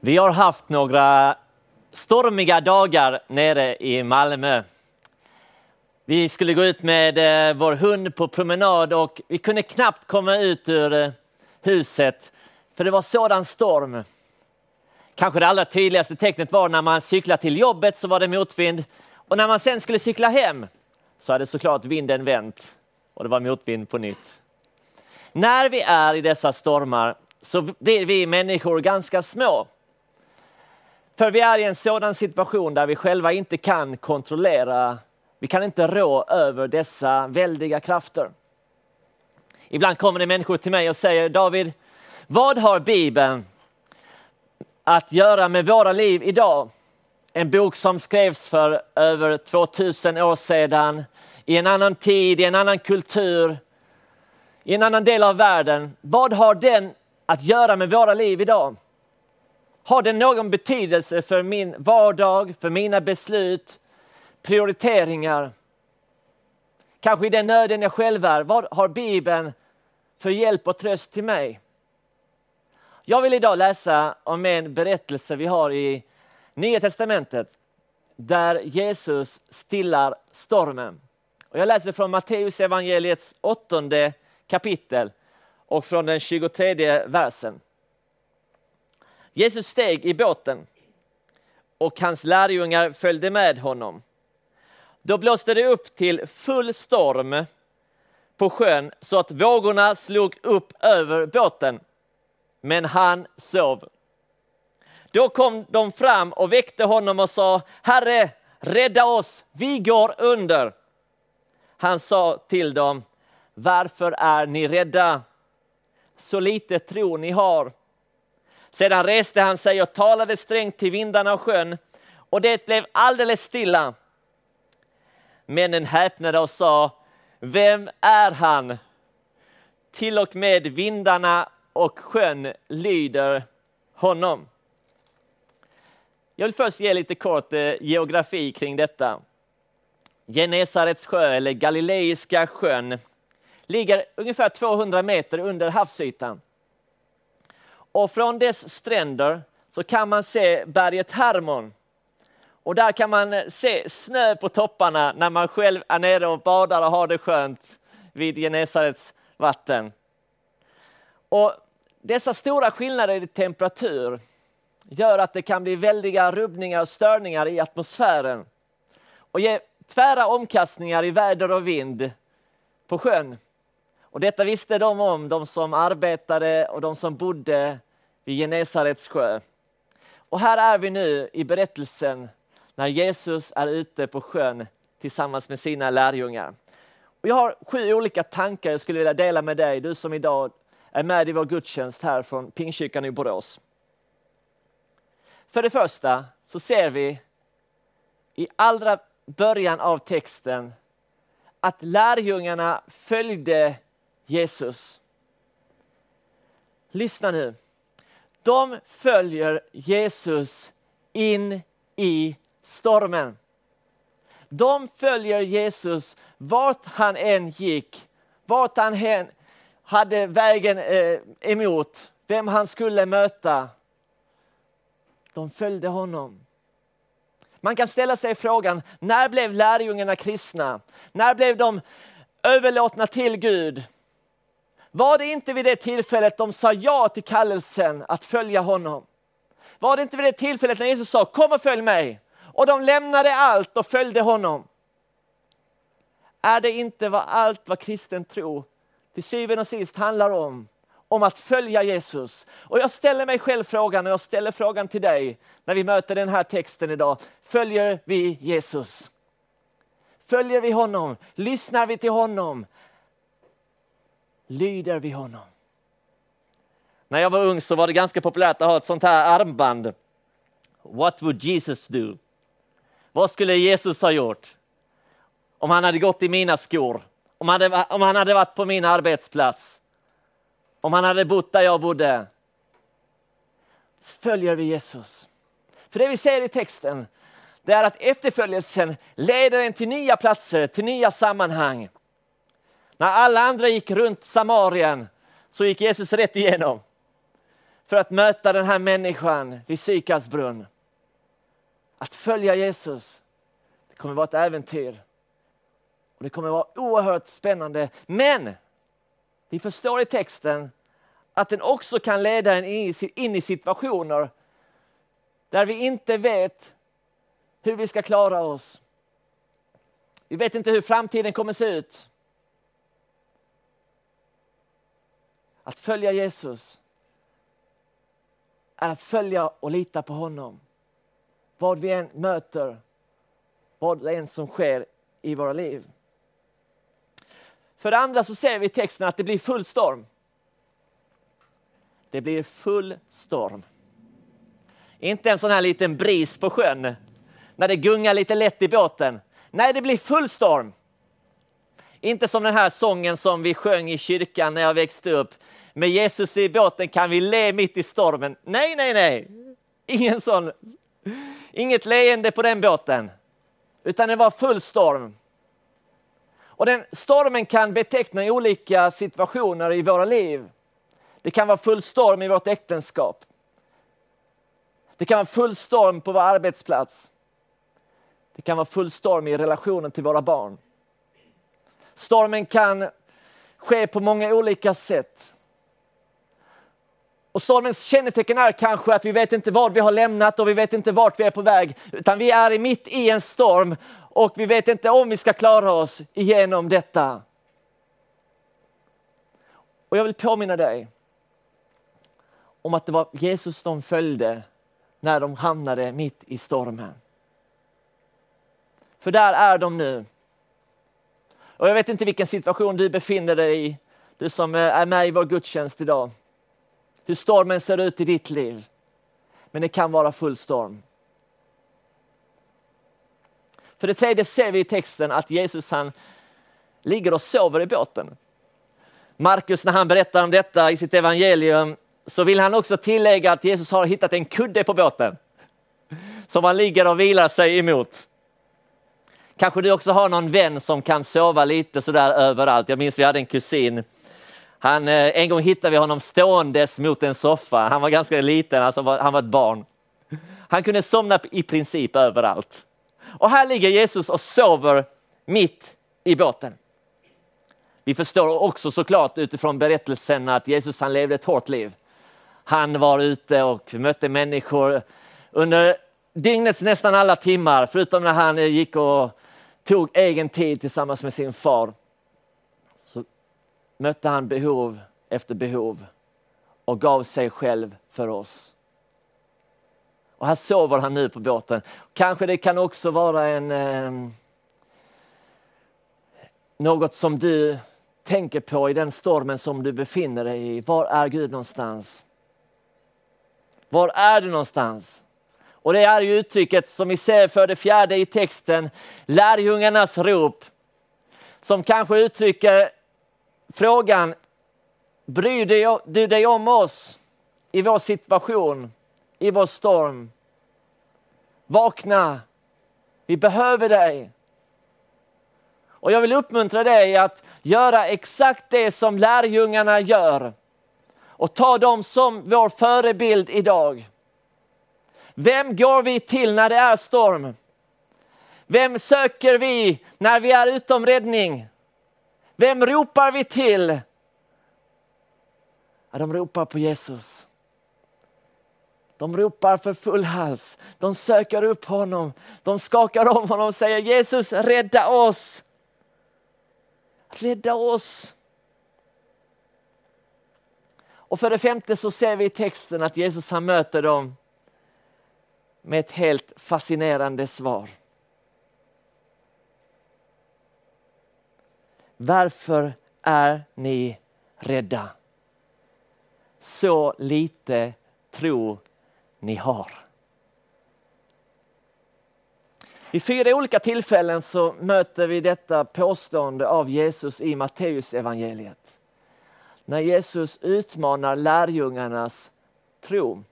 Vi har haft några stormiga dagar nere i Malmö. Vi skulle gå ut med eh, vår hund på promenad och vi kunde knappt komma ut ur eh, huset för det var sådan storm. Kanske det allra tydligaste tecknet var när man cyklade till jobbet så var det motvind och när man sen skulle cykla hem så hade såklart vinden vänt och det var motvind på nytt. När vi är i dessa stormar så blir vi människor ganska små. För vi är i en sådan situation där vi själva inte kan kontrollera, vi kan inte rå över dessa väldiga krafter. Ibland kommer det människor till mig och säger David, vad har Bibeln att göra med våra liv idag? En bok som skrevs för över 2000 år sedan, i en annan tid, i en annan kultur, i en annan del av världen. Vad har den att göra med våra liv idag? Har den någon betydelse för min vardag, för mina beslut, prioriteringar? Kanske i den nöden jag själv är. Vad har Bibeln för hjälp och tröst till mig? Jag vill idag läsa om en berättelse vi har i Nya Testamentet där Jesus stillar stormen. Och jag läser från Matteus evangeliets åttonde kapitel och från den 23 versen. Jesus steg i båten och hans lärjungar följde med honom. Då blåste det upp till full storm på sjön så att vågorna slog upp över båten. Men han sov. Då kom de fram och väckte honom och sa, Herre, rädda oss, vi går under. Han sa till dem, varför är ni rädda? Så lite tro ni har. Sedan reste han sig och talade strängt till vindarna och sjön och det blev alldeles stilla. Männen häpnade och sa, vem är han? Till och med vindarna och sjön lyder honom. Jag vill först ge lite kort eh, geografi kring detta. Genesarets sjö, eller Galileiska sjön, ligger ungefär 200 meter under havsytan. Och från dess stränder så kan man se berget Hermon. Och där kan man eh, se snö på topparna när man själv är nere och badar och har det skönt vid Genesarets vatten. Och dessa stora skillnader i temperatur gör att det kan bli väldiga rubbningar och störningar i atmosfären och ge tvära omkastningar i väder och vind på sjön. Och detta visste de om, de som arbetade och de som bodde vid Genesarets sjö. Och här är vi nu i berättelsen när Jesus är ute på sjön tillsammans med sina lärjungar. Och jag har sju olika tankar jag skulle vilja dela med dig, du som idag är med i vår gudstjänst här från Pingstkyrkan i Borås. För det första så ser vi i allra början av texten att lärjungarna följde Jesus. Lyssna nu. De följer Jesus in i stormen. De följer Jesus vart han än gick, vart han än hade vägen eh, emot, vem han skulle möta. De följde honom. Man kan ställa sig frågan, när blev lärjungarna kristna? När blev de överlåtna till Gud? Var det inte vid det tillfället de sa ja till kallelsen att följa honom? Var det inte vid det tillfället när Jesus sa kom och följ mig? Och de lämnade allt och följde honom. Är det inte vad allt vad kristen tro till syvende och sist handlar om? Om att följa Jesus. Och jag ställer mig själv frågan och jag ställer frågan till dig när vi möter den här texten idag. Följer vi Jesus? Följer vi honom? Lyssnar vi till honom? Lyder vi honom. När jag var ung så var det ganska populärt att ha ett sånt här armband. What would Jesus do? Vad skulle Jesus ha gjort? Om han hade gått i mina skor, om han hade, om han hade varit på min arbetsplats, om han hade bott där jag bodde. Följer vi Jesus? För det vi ser i texten, det är att efterföljelsen leder en till nya platser, till nya sammanhang. När alla andra gick runt Samarien så gick Jesus rätt igenom. för att möta den här människan vid Sykars brunn. Att följa Jesus, det kommer vara ett äventyr. Och Det kommer vara oerhört spännande. Men vi förstår i texten att den också kan leda en in i situationer där vi inte vet hur vi ska klara oss. Vi vet inte hur framtiden kommer se ut. Att följa Jesus är att följa och lita på honom. Vad vi än möter, vad det än som sker i våra liv. För det andra så ser vi i texten att det blir full storm. Det blir full storm. Inte en sån här liten bris på sjön när det gungar lite lätt i båten. Nej, det blir full storm. Inte som den här sången som vi sjöng i kyrkan när jag växte upp. Med Jesus i båten kan vi le mitt i stormen. Nej, nej, nej. Ingen sån. Inget leende på den båten. Utan det var full storm. Och den stormen kan beteckna olika situationer i våra liv. Det kan vara full storm i vårt äktenskap. Det kan vara full storm på vår arbetsplats. Det kan vara full storm i relationen till våra barn. Stormen kan ske på många olika sätt. Och stormens kännetecken är kanske att vi vet inte vad vi har lämnat och vi vet inte vart vi är på väg. Utan vi är mitt i en storm och vi vet inte om vi ska klara oss igenom detta. Och jag vill påminna dig om att det var Jesus de följde när de hamnade mitt i stormen. För där är de nu. Och jag vet inte vilken situation du befinner dig i, du som eh, är med i vår gudstjänst idag. Hur stormen ser ut i ditt liv. Men det kan vara full storm. För det tredje ser vi i texten att Jesus han ligger och sover i båten. Markus när han berättar om detta i sitt evangelium så vill han också tillägga att Jesus har hittat en kudde på båten som han ligger och vilar sig emot. Kanske du också har någon vän som kan sova lite sådär överallt. Jag minns vi hade en kusin. Han, eh, en gång hittade vi honom ståendes mot en soffa. Han var ganska liten, alltså han var ett barn. Han kunde somna i princip överallt. Och här ligger Jesus och sover mitt i båten. Vi förstår också såklart utifrån berättelsen att Jesus han levde ett hårt liv. Han var ute och mötte människor under dygnets nästan alla timmar, förutom när han eh, gick och tog egen tid tillsammans med sin far. Så mötte han behov efter behov och gav sig själv för oss. Och här sover han nu på båten. Kanske det kan också vara en eh, något som du tänker på i den stormen som du befinner dig i. Var är Gud någonstans? Var är du någonstans? Och det är ju uttrycket som vi ser för det fjärde i texten, lärjungarnas rop. Som kanske uttrycker frågan, bryr du dig om oss i vår situation, i vår storm? Vakna, vi behöver dig. Och jag vill uppmuntra dig att göra exakt det som lärjungarna gör och ta dem som vår förebild idag. Vem går vi till när det är storm? Vem söker vi när vi är utom räddning? Vem ropar vi till? Ja, de ropar på Jesus. De ropar för full hals. De söker upp honom. De skakar om honom och säger Jesus rädda oss. Rädda oss. Och för det femte så ser vi i texten att Jesus han möter dem med ett helt fascinerande svar. Varför är ni rädda? Så lite tro ni har. Vid fyra olika tillfällen så möter vi detta påstående av Jesus i Matteus evangeliet. När Jesus utmanar lärjungarnas tro.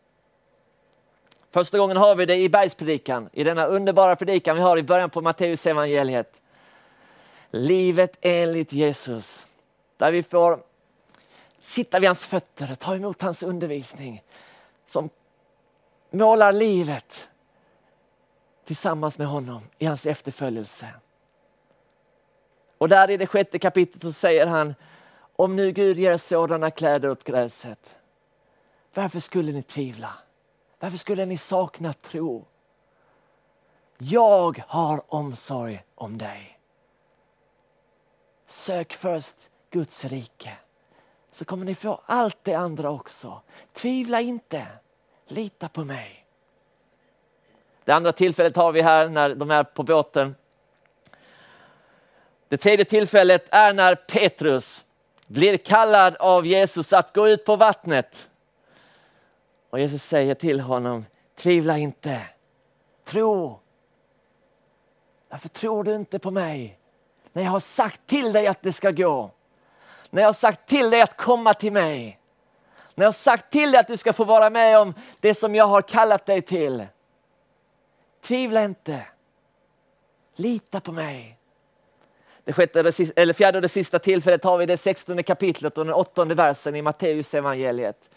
Första gången har vi det i bergspredikan, i denna underbara predikan vi har i början på Matteus evangeliet. Livet enligt Jesus. Där vi får sitta vid hans fötter och ta emot hans undervisning som målar livet tillsammans med honom i hans efterföljelse. Och där i det sjätte kapitlet så säger han, om nu Gud ger sådana kläder åt gräset, varför skulle ni tvivla? Varför skulle ni sakna tro? Jag har omsorg om dig. Sök först Guds rike så kommer ni få allt det andra också. Tvivla inte, lita på mig. Det andra tillfället har vi här när de är på båten. Det tredje tillfället är när Petrus blir kallad av Jesus att gå ut på vattnet. Och Jesus säger till honom, tvivla inte, tro. Varför tror du inte på mig? När jag har sagt till dig att det ska gå. När jag har sagt till dig att komma till mig. När jag har sagt till dig att du ska få vara med om det som jag har kallat dig till. Tvivla inte. Lita på mig. Det sjätte, eller fjärde och det sista tillfället har vi det 16 kapitlet och den åttonde versen i Matteus evangeliet.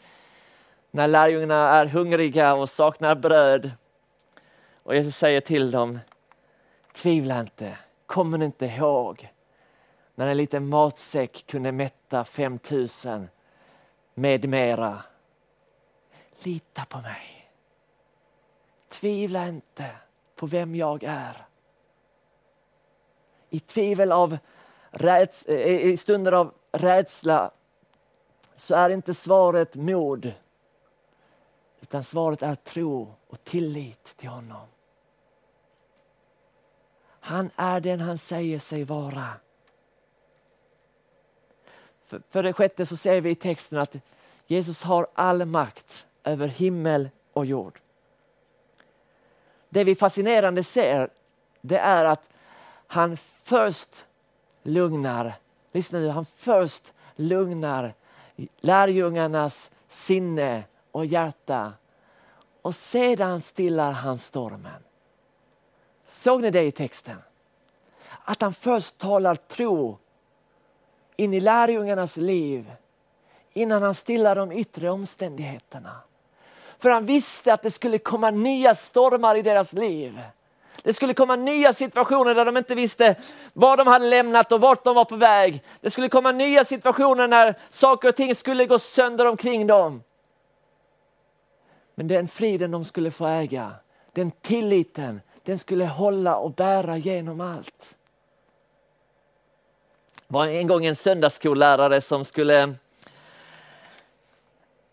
När lärjungarna är hungriga och saknar bröd. Och Jesus säger till dem, tvivla inte, kommer ni inte ihåg när en liten matsäck kunde mätta 5000 med mera. Lita på mig. Tvivla inte på vem jag är. I tvivel av räds i stunder av rädsla så är inte svaret mod utan svaret är tro och tillit till honom. Han är den han säger sig vara. För, för det sjätte så ser vi i texten att Jesus har all makt över himmel och jord. Det vi fascinerande ser det är att han först lugnar, lyssna nu, han först lugnar lärjungarnas sinne och hjärta och sedan stillar han stormen. Såg ni det i texten? Att han först talar tro in i lärjungarnas liv innan han stillar de yttre omständigheterna. För han visste att det skulle komma nya stormar i deras liv. Det skulle komma nya situationer där de inte visste vad de hade lämnat och vart de var på väg. Det skulle komma nya situationer när saker och ting skulle gå sönder omkring dem. Men den friden de skulle få äga, den tilliten, den skulle hålla och bära genom allt Det var en gång en söndagsskollärare som skulle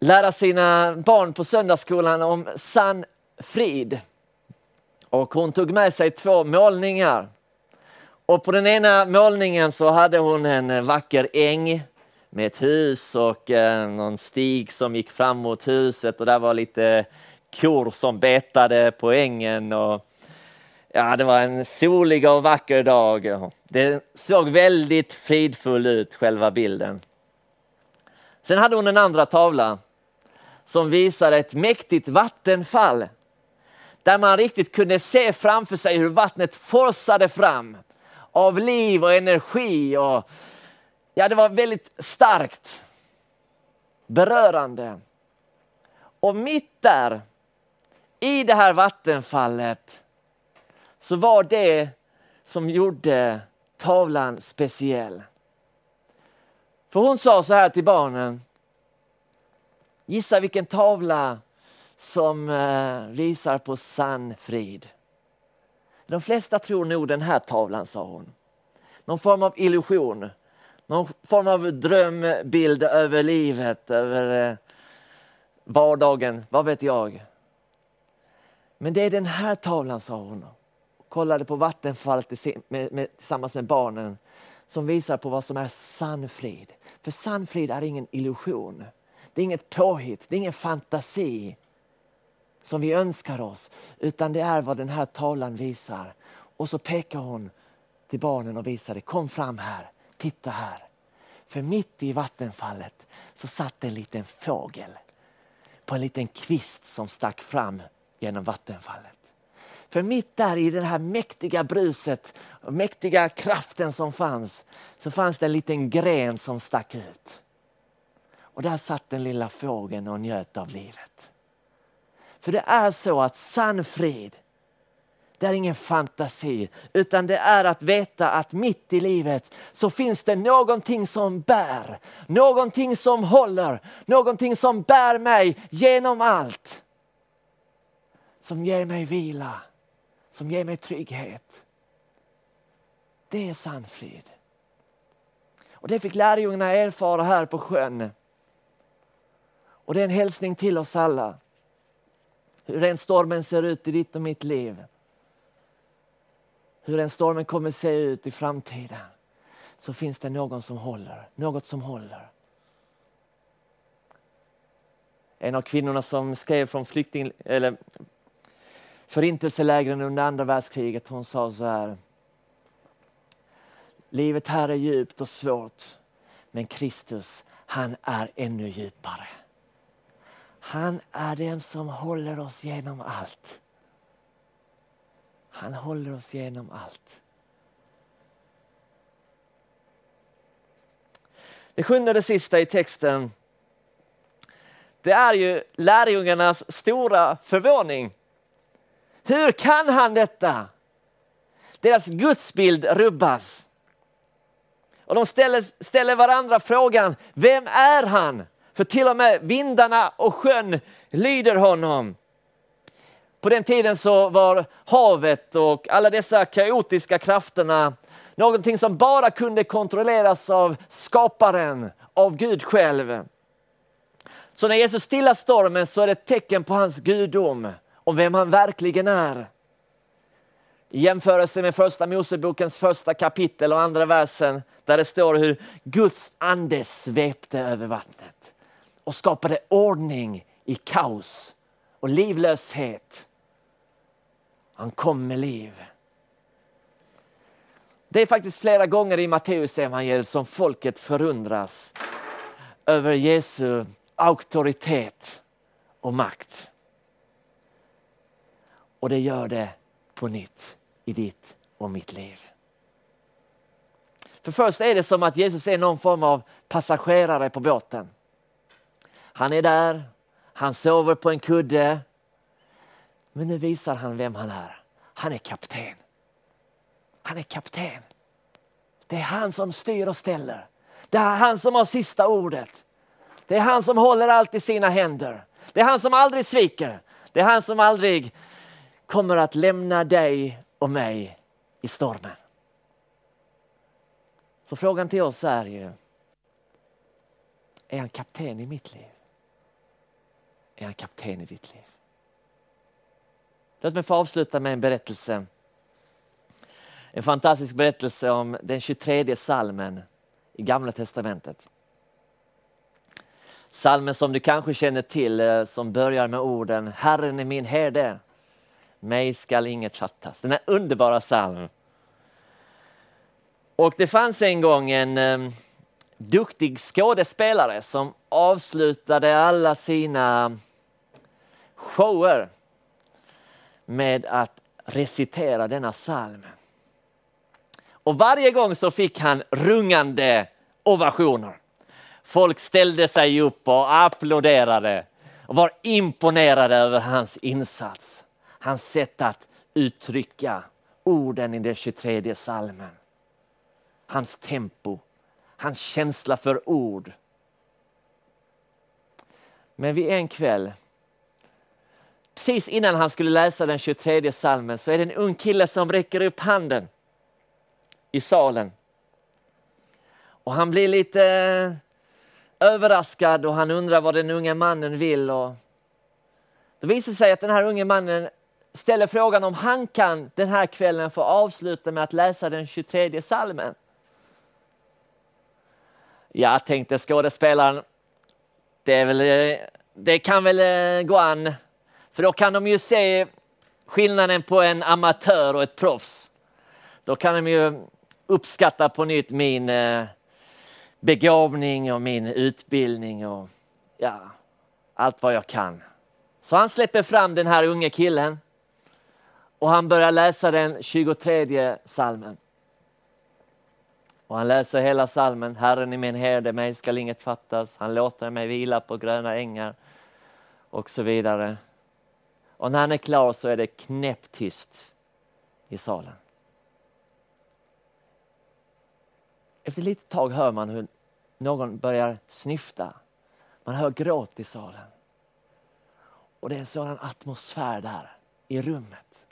lära sina barn på söndagsskolan om sann frid. Och hon tog med sig två målningar. Och på den ena målningen så hade hon en vacker äng med ett hus och eh, någon stig som gick fram mot huset och där var lite kor som betade på ängen. Och Ja, det var en solig och vacker dag. Det såg väldigt fridfull ut, själva bilden. Sen hade hon en andra tavla som visade ett mäktigt vattenfall där man riktigt kunde se framför sig hur vattnet forsade fram av liv och energi. Och, ja, det var väldigt starkt, berörande. Och mitt där, i det här vattenfallet, så var det som gjorde tavlan speciell. För hon sa så här till barnen. Gissa vilken tavla som eh, visar på sann frid. De flesta tror nog den här tavlan, sa hon. Någon form av illusion, någon form av drömbild över livet, över eh, vardagen, vad vet jag. Men det är den här tavlan, sa hon och kollade på vattenfallet tillsammans med barnen som visar på vad som är sann frid. För sann frid är ingen illusion. Det är inget påhitt, det är ingen fantasi som vi önskar oss, utan det är vad den här tavlan visar. Och så pekar hon till barnen och visar det. Kom fram här, titta här. För mitt i vattenfallet så satt en liten fågel på en liten kvist som stack fram genom vattenfallet. För mitt där i det här mäktiga bruset, och mäktiga kraften som fanns, så fanns det en liten gren som stack ut. Och där satt den lilla fågeln och njöt av livet. För det är så att sann frid, det är ingen fantasi, utan det är att veta att mitt i livet så finns det någonting som bär, någonting som håller, någonting som bär mig genom allt. Som ger mig vila, som ger mig trygghet. Det är sann frid. Och det fick lärjungarna erfara här på sjön. Och det är en hälsning till oss alla. Hur än stormen ser ut i ditt och mitt liv. Hur den stormen kommer se ut i framtiden. Så finns det någon som håller, något som håller. En av kvinnorna som skrev från flykting, eller förintelselägren under andra världskriget, hon sa så här. Livet här är djupt och svårt, men Kristus, han är ännu djupare. Han är den som håller oss genom allt. Han håller oss genom allt. Det sjunde och det sista i texten, det är ju lärjungarnas stora förvåning. Hur kan han detta? Deras gudsbild rubbas. Och de ställer, ställer varandra frågan, vem är han? För till och med vindarna och sjön lyder honom. På den tiden så var havet och alla dessa kaotiska krafterna någonting som bara kunde kontrolleras av skaparen, av Gud själv. Så när Jesus stillar stormen så är det ett tecken på hans gudom, och vem han verkligen är. I jämförelse med första Mosebokens första kapitel och andra versen där det står hur Guds ande svepte över vattnet och skapade ordning i kaos och livlöshet. Han kom med liv. Det är faktiskt flera gånger i Matteus evangeliet som folket förundras över Jesu auktoritet och makt. Och det gör det på nytt i ditt och mitt liv. För först är det som att Jesus är någon form av passagerare på båten. Han är där, han sover på en kudde. Men nu visar han vem han är. Han är kapten. Han är kapten. Det är han som styr och ställer. Det är han som har sista ordet. Det är han som håller allt i sina händer. Det är han som aldrig sviker. Det är han som aldrig kommer att lämna dig och mig i stormen. Så frågan till oss är ju, är han kapten i mitt liv? Är han kapten i ditt liv. Låt mig få avsluta med en berättelse. En fantastisk berättelse om den 23 salmen i Gamla testamentet. Salmen som du kanske känner till eh, som börjar med orden Herren är min herde, mig skall inget fattas. Den här underbara salmen. Och det fanns en gång en eh, duktig skådespelare som avslutade alla sina shower med att recitera denna psalm. Och varje gång så fick han rungande ovationer. Folk ställde sig upp och applåderade och var imponerade över hans insats. Hans sätt att uttrycka orden i den 23 salmen. Hans tempo, hans känsla för ord. Men vid en kväll precis innan han skulle läsa den 23 salmen så är det en ung kille som räcker upp handen i salen. Och han blir lite överraskad och han undrar vad den unga mannen vill. Och det visar sig att den här unge mannen ställer frågan om han kan den här kvällen få avsluta med att läsa den 23 salmen. Ja, tänkte skådespelaren, det, är väl, eh, det kan väl eh, gå an. För då kan de ju se skillnaden på en amatör och ett proffs. Då kan de ju uppskatta på nytt min eh, begåvning och min utbildning och ja, allt vad jag kan. Så han släpper fram den här unge killen och han börjar läsa den 23 salmen. Och han läser hela salmen. Herren är min herde, mig skall inget fattas. Han låter mig vila på gröna ängar och så vidare. Och när han är klar så är det knäpptyst i salen. Efter ett litet tag hör man hur någon börjar snyfta. Man hör gråt i salen. Och det är en sådan atmosfär där i rummet.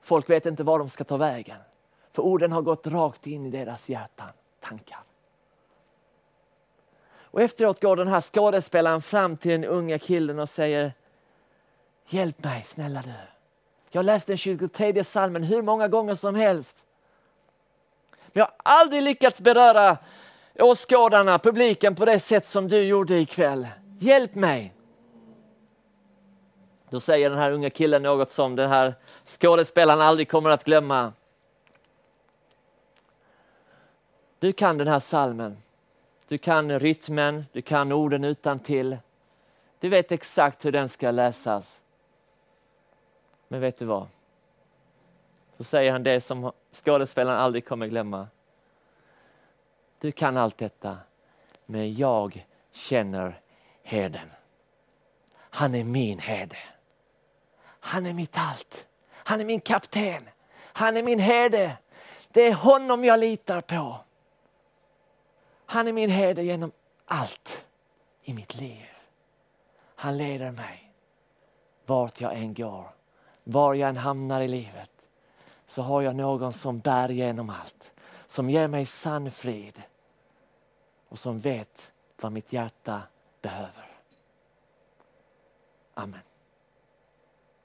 Folk vet inte var de ska ta vägen. För orden har gått rakt in i deras hjärtan, tankar. Och efteråt går den här skådespelaren fram till den unga killen och säger Hjälp mig snälla du. Jag har läst den 23 salmen hur många gånger som helst. Men jag har aldrig lyckats beröra åskådarna, publiken på det sätt som du gjorde ikväll. Hjälp mig! Då säger den här unga killen något som den här skådespelaren aldrig kommer att glömma. Du kan den här salmen. Du kan rytmen, du kan orden utan till. Du vet exakt hur den ska läsas. Men vet du vad? Så säger han det som skådespelaren aldrig kommer glömma. Du kan allt detta, men jag känner herden. Han är min herde. Han är mitt allt. Han är min kapten. Han är min herde. Det är honom jag litar på. Han är min herde genom allt i mitt liv. Han leder mig vart jag än går, var jag än hamnar i livet. Så har jag någon som bär genom allt, som ger mig sann frid och som vet vad mitt hjärta behöver. Amen.